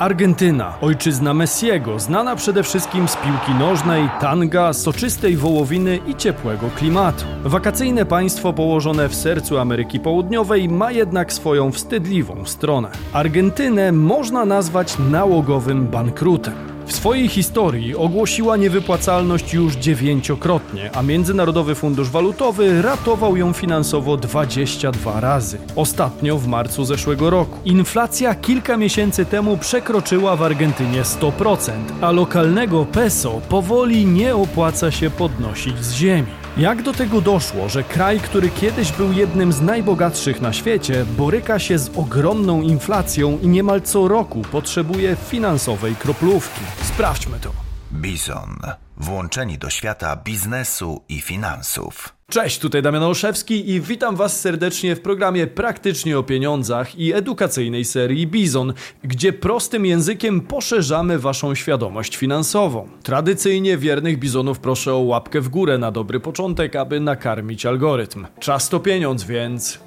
Argentyna, ojczyzna Messiego, znana przede wszystkim z piłki nożnej, tanga, soczystej wołowiny i ciepłego klimatu. Wakacyjne państwo położone w sercu Ameryki Południowej ma jednak swoją wstydliwą stronę. Argentynę można nazwać nałogowym bankrutem. W swojej historii ogłosiła niewypłacalność już dziewięciokrotnie, a Międzynarodowy Fundusz Walutowy ratował ją finansowo 22 razy. Ostatnio w marcu zeszłego roku. Inflacja kilka miesięcy temu przekroczyła w Argentynie 100%, a lokalnego peso powoli nie opłaca się podnosić z ziemi. Jak do tego doszło, że kraj, który kiedyś był jednym z najbogatszych na świecie, boryka się z ogromną inflacją i niemal co roku potrzebuje finansowej kroplówki? Sprawdźmy to. Bison. Włączeni do świata biznesu i finansów. Cześć, tutaj Damian Olszewski i witam Was serdecznie w programie Praktycznie o Pieniądzach i edukacyjnej serii Bizon, gdzie prostym językiem poszerzamy Waszą świadomość finansową. Tradycyjnie wiernych bizonów proszę o łapkę w górę na dobry początek, aby nakarmić algorytm. Czas to pieniądz, więc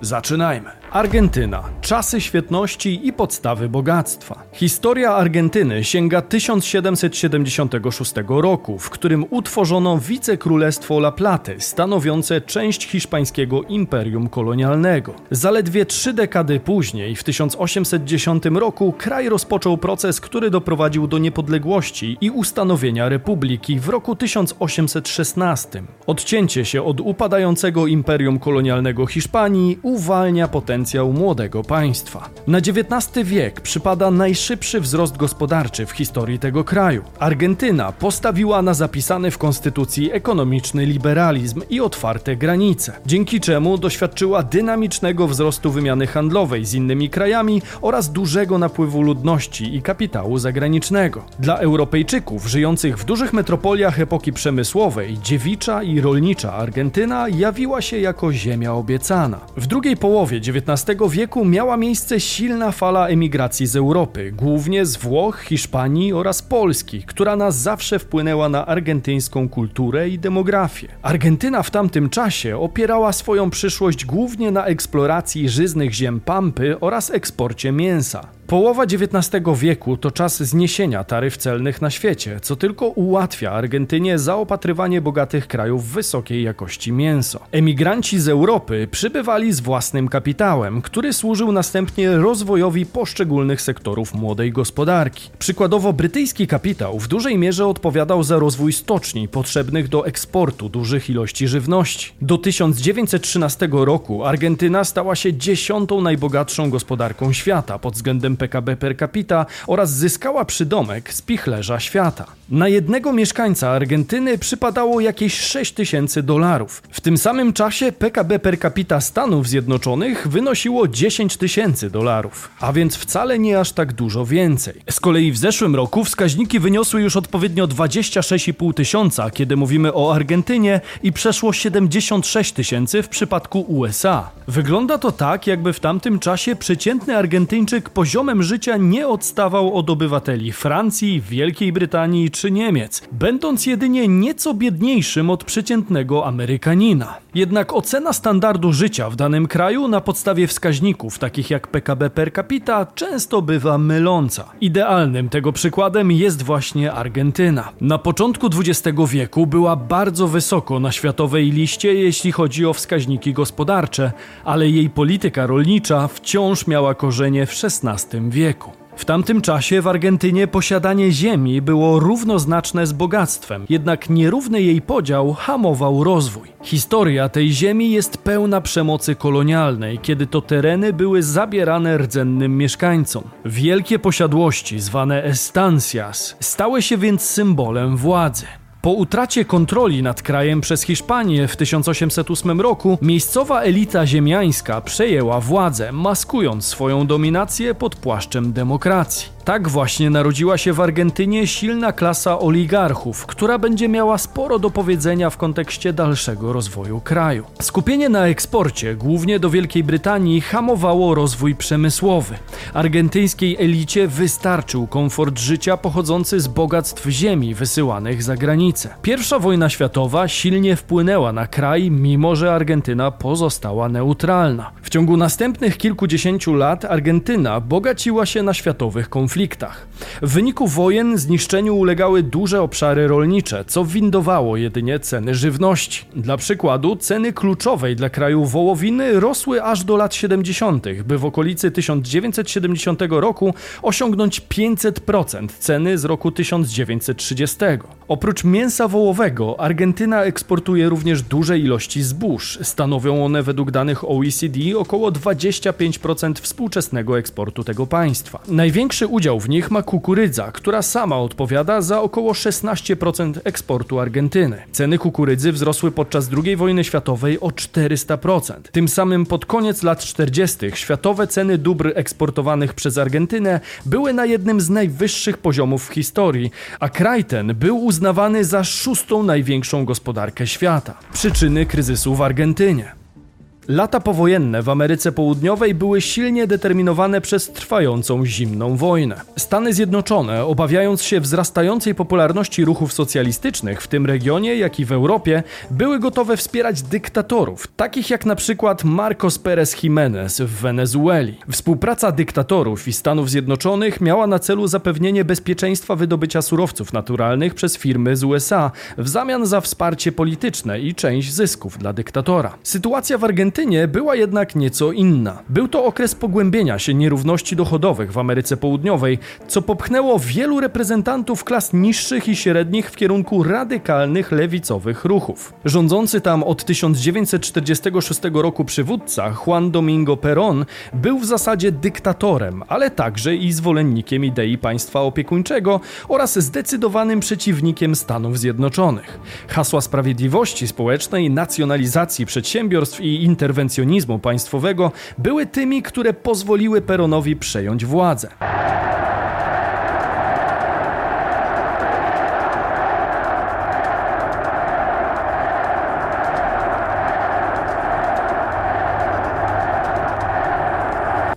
zaczynajmy. Argentyna. Czasy świetności i podstawy bogactwa. Historia Argentyny sięga 1776 roku, w którym utworzono wicekrólestwo La Plata, stanowiące część hiszpańskiego imperium kolonialnego. Zaledwie trzy dekady później, w 1810 roku, kraj rozpoczął proces, który doprowadził do niepodległości i ustanowienia republiki w roku 1816. Odcięcie się od upadającego imperium kolonialnego Hiszpanii uwalnia potencjał potencjał młodego państwa. Na XIX wiek przypada najszybszy wzrost gospodarczy w historii tego kraju. Argentyna postawiła na zapisany w konstytucji ekonomiczny liberalizm i otwarte granice, dzięki czemu doświadczyła dynamicznego wzrostu wymiany handlowej z innymi krajami oraz dużego napływu ludności i kapitału zagranicznego. Dla Europejczyków żyjących w dużych metropoliach epoki przemysłowej, dziewicza i rolnicza Argentyna jawiła się jako ziemia obiecana. W drugiej połowie XIX wieku miała miejsce silna fala emigracji z Europy, głównie z Włoch, Hiszpanii oraz Polski, która na zawsze wpłynęła na argentyńską kulturę i demografię. Argentyna w tamtym czasie opierała swoją przyszłość głównie na eksploracji żyznych ziem Pampy oraz eksporcie mięsa. Połowa XIX wieku to czas zniesienia taryf celnych na świecie, co tylko ułatwia Argentynie zaopatrywanie bogatych krajów w wysokiej jakości mięso. Emigranci z Europy przybywali z własnym kapitałem, który służył następnie rozwojowi poszczególnych sektorów młodej gospodarki. Przykładowo brytyjski kapitał w dużej mierze odpowiadał za rozwój stoczni potrzebnych do eksportu dużych ilości żywności. Do 1913 roku Argentyna stała się dziesiątą najbogatszą gospodarką świata pod względem PKB per capita oraz zyskała przydomek z pichlerza świata. Na jednego mieszkańca Argentyny przypadało jakieś 6 tysięcy dolarów. W tym samym czasie PKB per capita Stanów Zjednoczonych wynosiło 10 tysięcy dolarów, a więc wcale nie aż tak dużo więcej. Z kolei w zeszłym roku wskaźniki wyniosły już odpowiednio 26,5 tysiąca, kiedy mówimy o Argentynie i przeszło 76 tysięcy w przypadku USA. Wygląda to tak, jakby w tamtym czasie przeciętny Argentyńczyk poziomem życia nie odstawał od obywateli Francji, Wielkiej Brytanii czy Niemiec, będąc jedynie nieco biedniejszym od przeciętnego Amerykanina. Jednak ocena standardu życia w danym kraju na podstawie wskaźników takich jak PKB per capita często bywa myląca. Idealnym tego przykładem jest właśnie Argentyna. Na początku XX wieku była bardzo wysoko na światowej liście, jeśli chodzi o wskaźniki gospodarcze, ale jej polityka rolnicza wciąż miała korzenie w XVI wieku. W tamtym czasie w Argentynie posiadanie ziemi było równoznaczne z bogactwem, jednak nierówny jej podział hamował rozwój. Historia tej ziemi jest pełna przemocy kolonialnej, kiedy to tereny były zabierane rdzennym mieszkańcom. Wielkie posiadłości, zwane estancias, stały się więc symbolem władzy. Po utracie kontroli nad krajem przez Hiszpanię w 1808 roku, miejscowa elita ziemiańska przejęła władzę, maskując swoją dominację pod płaszczem demokracji. Tak właśnie narodziła się w Argentynie silna klasa oligarchów, która będzie miała sporo do powiedzenia w kontekście dalszego rozwoju kraju. Skupienie na eksporcie, głównie do Wielkiej Brytanii, hamowało rozwój przemysłowy. Argentyńskiej elicie wystarczył komfort życia pochodzący z bogactw ziemi wysyłanych za granicę. Pierwsza wojna światowa silnie wpłynęła na kraj, mimo że Argentyna pozostała neutralna. W ciągu następnych kilkudziesięciu lat Argentyna bogaciła się na światowych konfliktach konfliktach. W wyniku wojen zniszczeniu ulegały duże obszary rolnicze, co windowało jedynie ceny żywności. Dla przykładu, ceny kluczowej dla kraju wołowiny rosły aż do lat 70., by w okolicy 1970 roku osiągnąć 500% ceny z roku 1930. Oprócz mięsa wołowego, Argentyna eksportuje również duże ilości zbóż. Stanowią one według danych OECD około 25% współczesnego eksportu tego państwa. Największy udział w nich ma kukurydza, która sama odpowiada za około 16% eksportu Argentyny. Ceny kukurydzy wzrosły podczas II wojny światowej o 400%. Tym samym pod koniec lat 40. światowe ceny dóbr eksportowanych przez Argentynę były na jednym z najwyższych poziomów w historii, a kraj ten był uznawany za szóstą największą gospodarkę świata. Przyczyny kryzysu w Argentynie. Lata powojenne w Ameryce Południowej były silnie determinowane przez trwającą zimną wojnę. Stany Zjednoczone, obawiając się wzrastającej popularności ruchów socjalistycznych w tym regionie, jak i w Europie, były gotowe wspierać dyktatorów, takich jak na przykład Marcos Pérez Jiménez w Wenezueli. Współpraca dyktatorów i Stanów Zjednoczonych miała na celu zapewnienie bezpieczeństwa wydobycia surowców naturalnych przez firmy z USA w zamian za wsparcie polityczne i część zysków dla dyktatora. Sytuacja w Argentynie Argentynie była jednak nieco inna. Był to okres pogłębienia się nierówności dochodowych w Ameryce Południowej, co popchnęło wielu reprezentantów klas niższych i średnich w kierunku radykalnych lewicowych ruchów. Rządzący tam od 1946 roku przywódca Juan Domingo Perón był w zasadzie dyktatorem, ale także i zwolennikiem idei państwa opiekuńczego oraz zdecydowanym przeciwnikiem Stanów Zjednoczonych. Hasła sprawiedliwości społecznej, nacjonalizacji przedsiębiorstw i interwencjonizmu państwowego były tymi, które pozwoliły Peronowi przejąć władzę.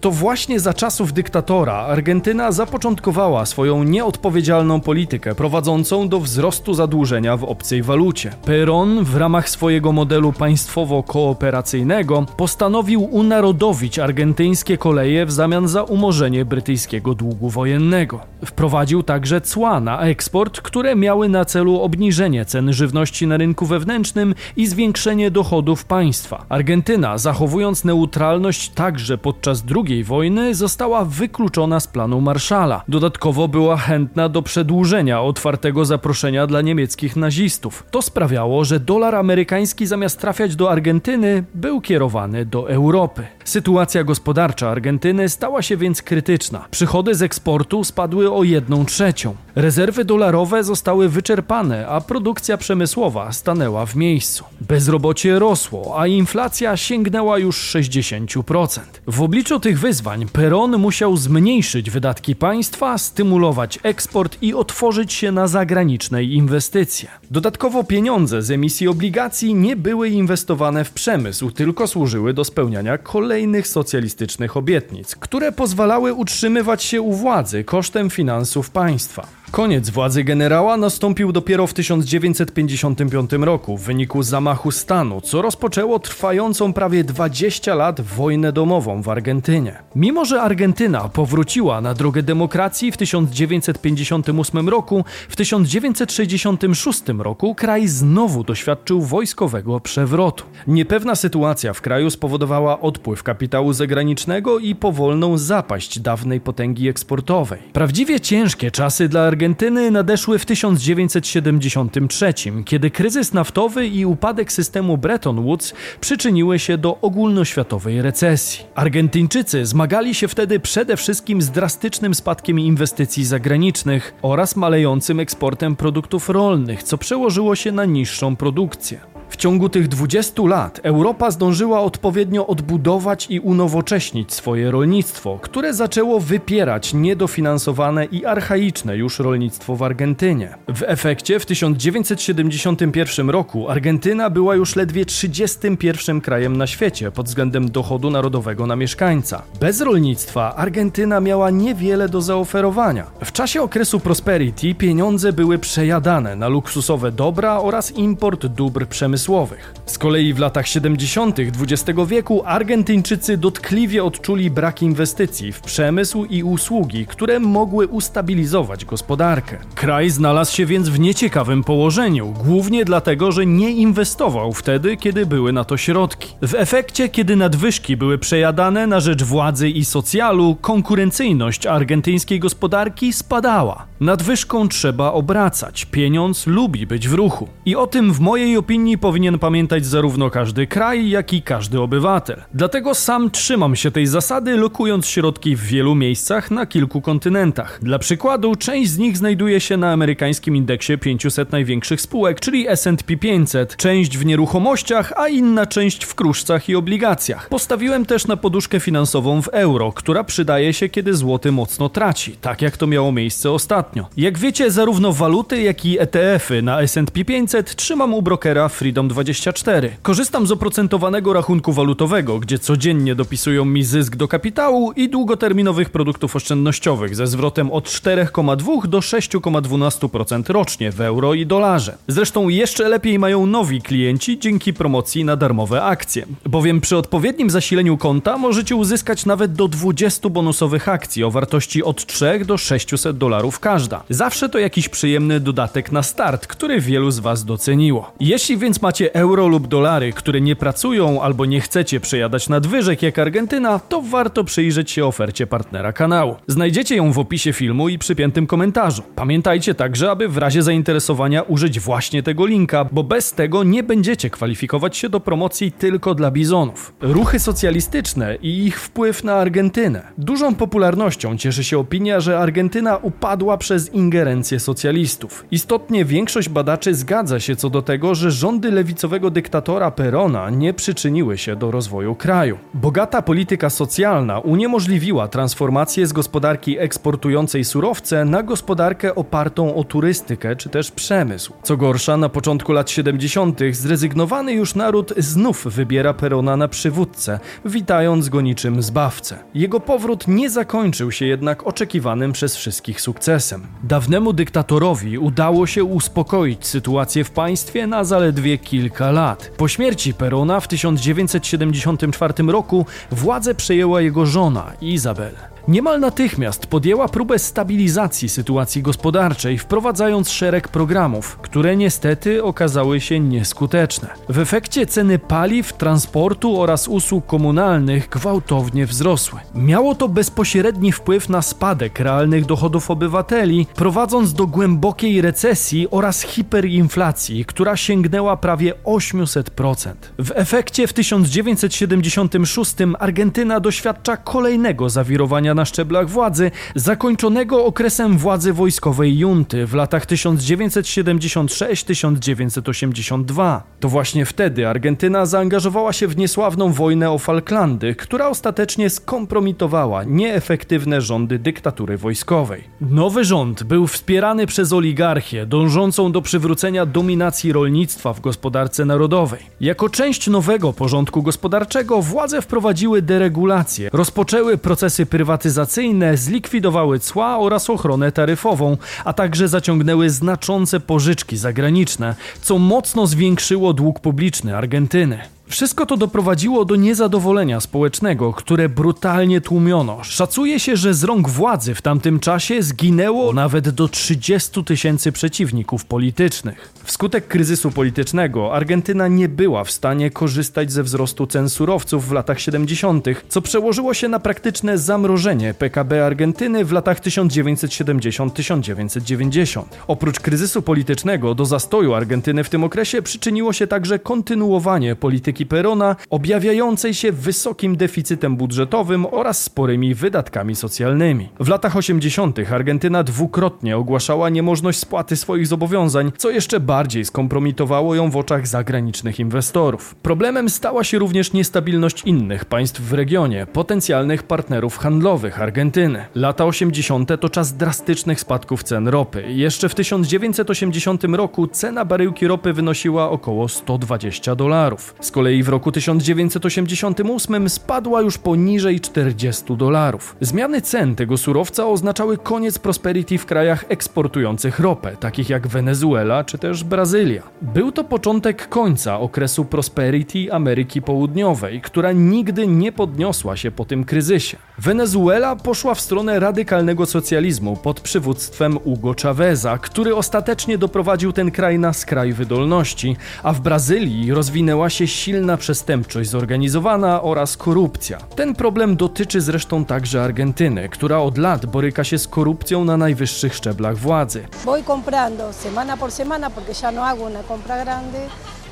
To właśnie za czasów dyktatora Argentyna zapoczątkowała swoją nieodpowiedzialną politykę prowadzącą do wzrostu zadłużenia w obcej walucie. Perón w ramach swojego modelu państwowo-kooperacyjnego postanowił unarodowić argentyńskie koleje w zamian za umorzenie brytyjskiego długu wojennego. Wprowadził także cła na eksport, które miały na celu obniżenie cen żywności na rynku wewnętrznym i zwiększenie dochodów państwa. Argentyna, zachowując neutralność także podczas II wojny została wykluczona z planu Marszala. Dodatkowo była chętna do przedłużenia otwartego zaproszenia dla niemieckich nazistów. To sprawiało, że dolar amerykański zamiast trafiać do Argentyny, był kierowany do Europy. Sytuacja gospodarcza Argentyny stała się więc krytyczna. Przychody z eksportu spadły o jedną trzecią. Rezerwy dolarowe zostały wyczerpane, a produkcja przemysłowa stanęła w miejscu. Bezrobocie rosło, a inflacja sięgnęła już 60%. W obliczu tych wyzwań Peron musiał zmniejszyć wydatki państwa, stymulować eksport i otworzyć się na zagraniczne inwestycje. Dodatkowo pieniądze z emisji obligacji nie były inwestowane w przemysł, tylko służyły do spełniania kolejnych socjalistycznych obietnic, które pozwalały utrzymywać się u władzy kosztem finansów państwa. Koniec władzy generała nastąpił dopiero w 1955 roku w wyniku zamachu stanu, co rozpoczęło trwającą prawie 20 lat wojnę domową w Argentynie. Mimo, że Argentyna powróciła na drogę demokracji w 1958 roku, w 1966 roku kraj znowu doświadczył wojskowego przewrotu. Niepewna sytuacja w kraju spowodowała odpływ kapitału zagranicznego i powolną zapaść dawnej potęgi eksportowej. Prawdziwie ciężkie czasy dla Argentyny nadeszły w 1973, kiedy kryzys naftowy i upadek systemu Bretton Woods przyczyniły się do ogólnoświatowej recesji. Argentyńczycy zmagali się wtedy przede wszystkim z drastycznym spadkiem inwestycji zagranicznych oraz malejącym eksportem produktów rolnych, co przełożyło się na niższą produkcję. W ciągu tych 20 lat Europa zdążyła odpowiednio odbudować i unowocześnić swoje rolnictwo, które zaczęło wypierać niedofinansowane i archaiczne już rolnictwo w Argentynie. W efekcie w 1971 roku Argentyna była już ledwie 31 krajem na świecie pod względem dochodu narodowego na mieszkańca. Bez rolnictwa Argentyna miała niewiele do zaoferowania. W czasie okresu prosperity pieniądze były przejadane na luksusowe dobra oraz import dóbr przemysłowych przemysłowych. Z kolei w latach 70. XX wieku Argentyńczycy dotkliwie odczuli brak inwestycji w przemysł i usługi, które mogły ustabilizować gospodarkę. Kraj znalazł się więc w nieciekawym położeniu, głównie dlatego, że nie inwestował wtedy, kiedy były na to środki. W efekcie, kiedy nadwyżki były przejadane na rzecz władzy i socjalu, konkurencyjność argentyńskiej gospodarki spadała. Nadwyżką trzeba obracać, pieniądz lubi być w ruchu. I o tym w mojej opinii powinien pamiętać zarówno każdy kraj, jak i każdy obywatel. Dlatego sam trzymam się tej zasady, lokując środki w wielu miejscach na kilku kontynentach. Dla przykładu, część z nich znajduje się na amerykańskim indeksie 500 największych spółek, czyli S&P 500, część w nieruchomościach, a inna część w kruszcach i obligacjach. Postawiłem też na poduszkę finansową w euro, która przydaje się, kiedy złoty mocno traci, tak jak to miało miejsce ostatnio. Jak wiecie, zarówno waluty, jak i ETF-y na S&P 500 trzymam u brokera Freedom24. Korzystam z oprocentowanego rachunku walutowego, gdzie codziennie dopisują mi zysk do kapitału i długoterminowych produktów oszczędnościowych ze zwrotem od 4,2 do 6,12% rocznie w euro i dolarze. Zresztą jeszcze lepiej mają nowi klienci dzięki promocji na darmowe akcje, bowiem przy odpowiednim zasileniu konta możecie uzyskać nawet do 20 bonusowych akcji o wartości od 3 do 600 dolarów każda. Zawsze to jakiś przyjemny dodatek na start, który wielu z Was doceniło. Jeśli więc macie euro lub dolary, które nie pracują albo nie chcecie przejadać nadwyżek jak Argentyna, to warto przyjrzeć się ofercie partnera kanału. Znajdziecie ją w opisie filmu i przypiętym komentarzu. Pamiętajcie także, aby w razie zainteresowania użyć właśnie tego linka, bo bez tego nie będziecie kwalifikować się do promocji tylko dla bizonów. Ruchy socjalistyczne i ich wpływ na Argentynę. Dużą popularnością cieszy się opinia, że Argentyna upadła przez ingerencję socjalistów. Istotnie większość badaczy zgadza się co do tego, że rządy lewicowego dyktatora Perona nie przyczyniły się do rozwoju kraju. Bogata polityka socjalna uniemożliwiła transformację z gospodarki eksportującej surowce na gospodarkę opartą o turystykę czy też przemysł. Co gorsza, na początku lat 70. zrezygnowany już naród znów wybiera Perona na przywódcę, witając go niczym zbawcę. Jego powrót nie zakończył się jednak oczekiwanym przez wszystkich sukcesem. Dawnemu dyktatorowi udało się uspokoić sytuację w państwie na zaledwie kilka lat. Po śmierci Perona w 1974 roku władzę przejęła jego żona Izabel. Niemal natychmiast podjęła próbę stabilizacji sytuacji gospodarczej, wprowadzając szereg programów, które niestety okazały się nieskuteczne. W efekcie ceny paliw, transportu oraz usług komunalnych gwałtownie wzrosły. Miało to bezpośredni wpływ na spadek realnych dochodów obywateli, prowadząc do głębokiej recesji oraz hiperinflacji, która sięgnęła prawie 800%. W efekcie w 1976 Argentyna doświadcza kolejnego zawirowania na szczeblach władzy, zakończonego okresem władzy wojskowej junty w latach 1976-1982. To właśnie wtedy Argentyna zaangażowała się w niesławną wojnę o Falklandy, która ostatecznie skompromitowała nieefektywne rządy dyktatury wojskowej. Nowy rząd był wspierany przez oligarchię, dążącą do przywrócenia dominacji rolnictwa w gospodarce narodowej. Jako część nowego porządku gospodarczego władze wprowadziły deregulacje, rozpoczęły procesy prywatyzacyjne, zlikwidowały cła oraz ochronę taryfową, a także zaciągnęły znaczące pożyczki zagraniczne, co mocno zwiększyło dług publiczny Argentyny. Wszystko to doprowadziło do niezadowolenia społecznego, które brutalnie tłumiono. Szacuje się, że z rąk władzy w tamtym czasie zginęło nawet do 30 tysięcy przeciwników politycznych. Wskutek kryzysu politycznego Argentyna nie była w stanie korzystać ze wzrostu cen surowców w latach 70., co przełożyło się na praktyczne zamrożenie PKB Argentyny w latach 1970-1990. Oprócz kryzysu politycznego do zastoju Argentyny w tym okresie przyczyniło się także kontynuowanie polityki polityki Perona, objawiającej się wysokim deficytem budżetowym oraz sporymi wydatkami socjalnymi. W latach 80. Argentyna dwukrotnie ogłaszała niemożność spłaty swoich zobowiązań, co jeszcze bardziej skompromitowało ją w oczach zagranicznych inwestorów. Problemem stała się również niestabilność innych państw w regionie, potencjalnych partnerów handlowych Argentyny. Lata 80. to czas drastycznych spadków cen ropy. Jeszcze w 1980 roku cena baryłki ropy wynosiła około 120 dolarów. Z kolei kolei w roku 1988 spadła już poniżej 40 dolarów. Zmiany cen tego surowca oznaczały koniec prosperity w krajach eksportujących ropę, takich jak Wenezuela czy też Brazylia. Był to początek końca okresu prosperity Ameryki Południowej, która nigdy nie podniosła się po tym kryzysie. Wenezuela poszła w stronę radykalnego socjalizmu pod przywództwem Hugo Chaveza, który ostatecznie doprowadził ten kraj na skraj wydolności, a w Brazylii rozwinęła się silna przestępczość zorganizowana oraz korupcja. Ten problem dotyczy zresztą także Argentyny, która od lat boryka się z korupcją na najwyższych szczeblach władzy. Voy comprando semana por semana porque ya no hago una compra grande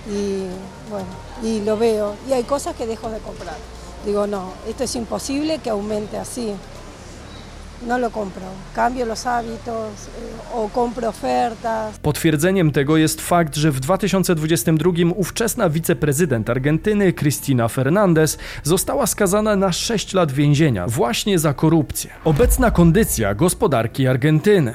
y bueno, y lo veo. Y hay cosas que dejo de comprar. Digo, no, esto es imposible que aumente así. No lo compro. Cambio los hábitos eh, o compro ofertas. Potwierdzeniem tego jest fakt, że w 2022 ówczesna wiceprezydent Argentyny Cristina Fernandez została skazana na 6 lat więzienia właśnie za korupcję. Obecna kondycja gospodarki Argentyny.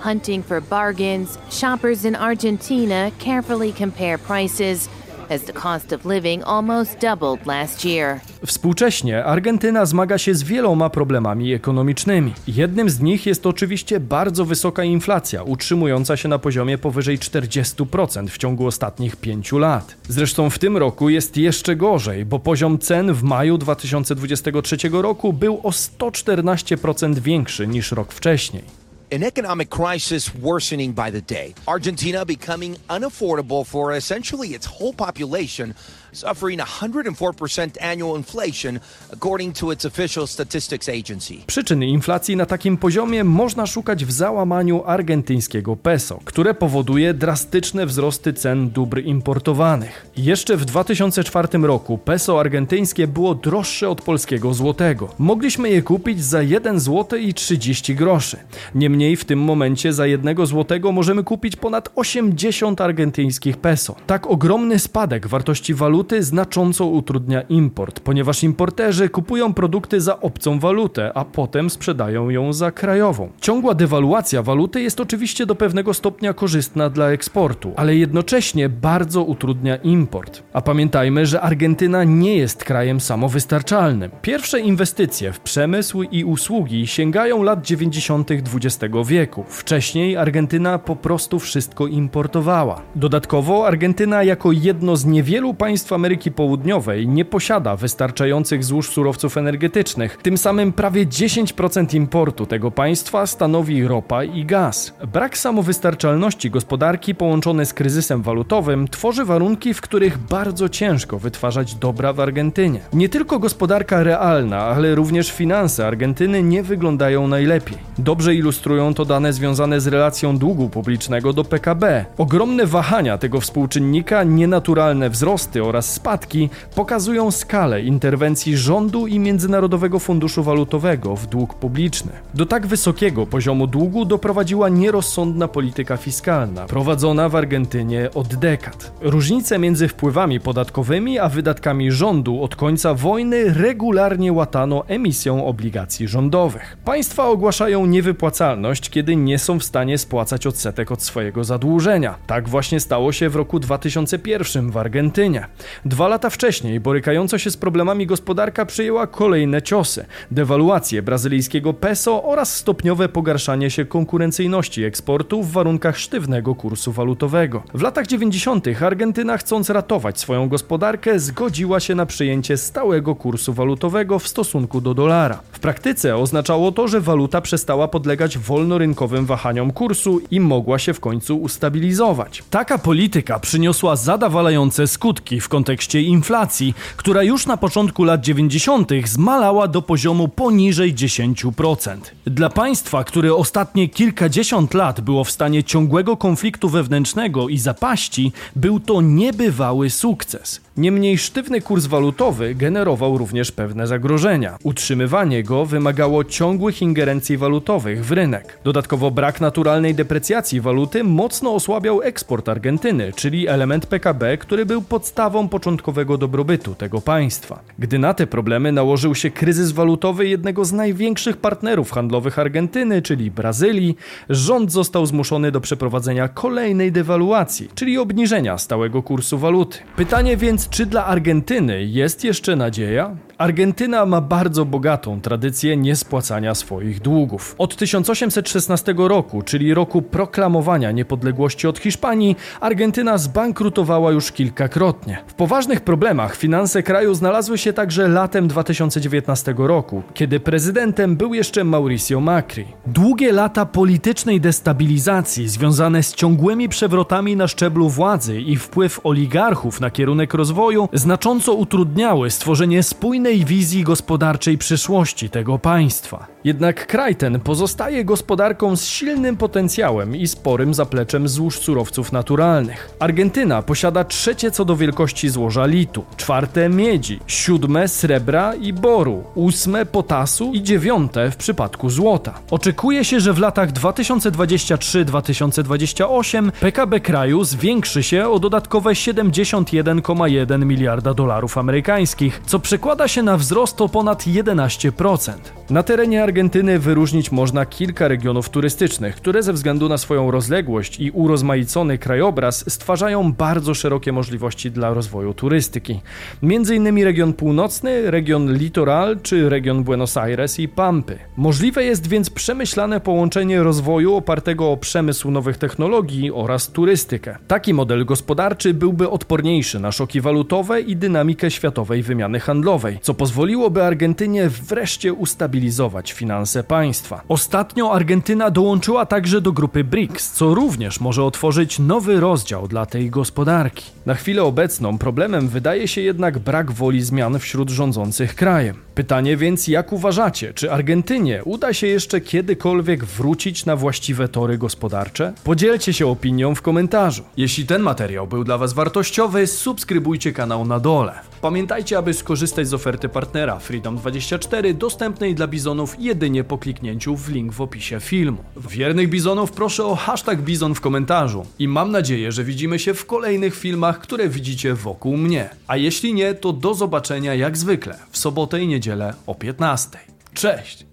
Hunting for bargains, shoppers in Argentina carefully compare prices as the cost of living almost doubled last year. Współcześnie Argentyna zmaga się z wieloma problemami ekonomicznymi. Jednym z nich jest oczywiście bardzo wysoka inflacja, utrzymująca się na poziomie powyżej 40% w ciągu ostatnich pięciu lat. Zresztą w tym roku jest jeszcze gorzej, bo poziom cen w maju 2023 roku był o 114% większy niż rok wcześniej. An economic crisis worsening by the day. Argentina becoming unaffordable for essentially its whole population, suffering 104% annual inflation, according to its official statistics agency. Przyczyny inflacji na takim poziomie można szukać w załamaniu argentyńskiego peso, które powoduje drastyczne wzrosty cen dóbr importowanych. Jeszcze w 2004 roku peso argentyńskie było droższe od polskiego złotego. Mogliśmy je kupić za 1 zł i 30 groszy. Niemniej w tym momencie za 1 złotego możemy kupić ponad 80 argentyńskich peso. Tak ogromny spadek wartości waluty znacząco utrudnia import, ponieważ importerzy kupują produkty za obcą walutę, a potem sprzedają ją za krajową. Ciągła dewaluacja waluty jest oczywiście do pewnego stopnia korzystna dla eksportu, ale jednocześnie bardzo utrudnia import. A pamiętajmy, że Argentyna nie jest krajem samowystarczalnym. Pierwsze inwestycje w przemysł i usługi sięgają lat 90. XX wieku. Wcześniej Argentyna po prostu wszystko importowała. Dodatkowo Argentyna jako jedno z niewielu państw Ameryki Południowej nie posiada wystarczających złóż surowców energetycznych. Tym samym prawie 10% importu tego państwa stanowi ropa i gaz. Brak samowystarczalności gospodarki połączony z kryzysem walutowym tworzy warunki, w których bardzo ciężko wytwarzać dobra w Argentynie. Nie tylko gospodarka realna, ale również finanse Argentyny nie wyglądają najlepiej. Dobrze ilustrują to dane związane z relacją długu publicznego do PKB. Ogromne wahania tego współczynnika, nienaturalne wzrosty oraz spadki pokazują skalę interwencji rządu i Międzynarodowego Funduszu Walutowego w dług publiczny. Do tak wysokiego poziomu długu doprowadziła nierozsądna polityka fiskalna, prowadzona w Argentynie od dekad. Różnice między wpływami podatkowymi a wydatkami rządu od końca wojny regularnie łatano emisją obligacji rządowych. Państwa ogłaszają niewypłacalność, kiedy nie są w stanie spłacać odsetek od swojego zadłużenia. Tak właśnie stało się w roku 2001 w Argentynie. Dwa lata wcześniej borykająca się z problemami gospodarka przyjęła kolejne ciosy: dewaluację brazylijskiego peso oraz stopniowe pogarszanie się konkurencyjności eksportu w warunkach sztywnego kursu walutowego. W latach 90. Argentyna, chcąc ratować swoją gospodarkę, zgodziła się na przyjęcie stałego kursu walutowego w stosunku do dolara. W praktyce oznaczało to, że waluta przestała podlegać wolnorynkowym wahaniom kursu i mogła się w końcu ustabilizować. Taka polityka przyniosła zadawalające skutki w kontekście inflacji, która już na początku lat 90. zmalała do poziomu poniżej 10%. Dla państwa, które ostatnie kilkadziesiąt lat było w stanie ciągłego konfliktu wewnętrznego i zapaści, był to niebywały sukces. Niemniej sztywny kurs walutowy generował również pewne zagrożenia. Utrzymywanie go wymagało ciągłych ingerencji walutowych w rynek. Dodatkowo brak naturalnej deprecjacji waluty mocno osłabiał eksport Argentyny, czyli element PKB, który był podstawą początkowego dobrobytu tego państwa. Gdy na te problemy nałożył się kryzys walutowy jednego z największych partnerów handlowych Argentyny, czyli Brazylii, rząd został zmuszony do przeprowadzenia kolejnej dewaluacji, czyli obniżenia stałego kursu waluty. Pytanie więc, Czy dla Argentyny jest jeszcze nadzieja? Argentyna ma bardzo bogatą tradycję niespłacania swoich długów. Od 1816 roku, czyli roku proklamowania niepodległości od Hiszpanii, Argentyna zbankrutowała już kilkakrotnie. W poważnych problemach finanse kraju znalazły się także latem 2019 roku, kiedy prezydentem był jeszcze Mauricio Macri. Długie lata politycznej destabilizacji związane z ciągłymi przewrotami na szczeblu władzy i wpływ oligarchów na kierunek rozwoju znacząco utrudniały stworzenie spójnej wizji gospodarczej przyszłości tego państwa. Jednak kraj ten pozostaje gospodarką z silnym potencjałem i sporym zapleczem złóż surowców naturalnych. Argentyna posiada trzecie co do wielkości złoża litu, czwarte miedzi, siódme srebra i boru, ósme potasu i dziewiąte w przypadku złota. Oczekuje się, że w latach 2023-2028 PKB kraju zwiększy się o dodatkowe 71,1 miliarda dolarów amerykańskich, co przekłada się na wzrost o ponad 11%. Na terenie Argentyny wyróżnić można kilka regionów turystycznych, które ze względu na swoją rozległość i urozmaicony krajobraz stwarzają bardzo szerokie możliwości dla rozwoju turystyki. Między innymi region północny, region Litoral czy region Buenos Aires i Pampy. Możliwe jest więc przemyślane połączenie rozwoju opartego o przemysł nowych technologii oraz turystykę. Taki model gospodarczy byłby odporniejszy na szoki walutowe i dynamikę światowej wymiany handlowej, co pozwoliłoby Argentynie wreszcie ustabilizować finanse państwa. Ostatnio Argentyna dołączyła także do grupy BRICS, co również może otworzyć nowy rozdział dla tej gospodarki. Na chwilę obecną problemem wydaje się jednak brak woli zmian wśród rządzących krajem. Pytanie więc, jak uważacie, czy Argentynie uda się jeszcze kiedykolwiek wrócić na właściwe tory gospodarcze? Podzielcie się opinią w komentarzu. Jeśli ten materiał był dla Was wartościowy, subskrybujcie kanał na dole. Pamiętajcie, aby skorzystać z oferty partnera Freedom24 dostępnej dla bizonów jedynie po kliknięciu w link w opisie filmu. Wiernych bizonów proszę o hashtag bizon w komentarzu i mam nadzieję, że widzimy się w kolejnych filmach, które widzicie wokół mnie. A jeśli nie, to do zobaczenia jak zwykle w sobotę i niedzielę o 15. Cześć!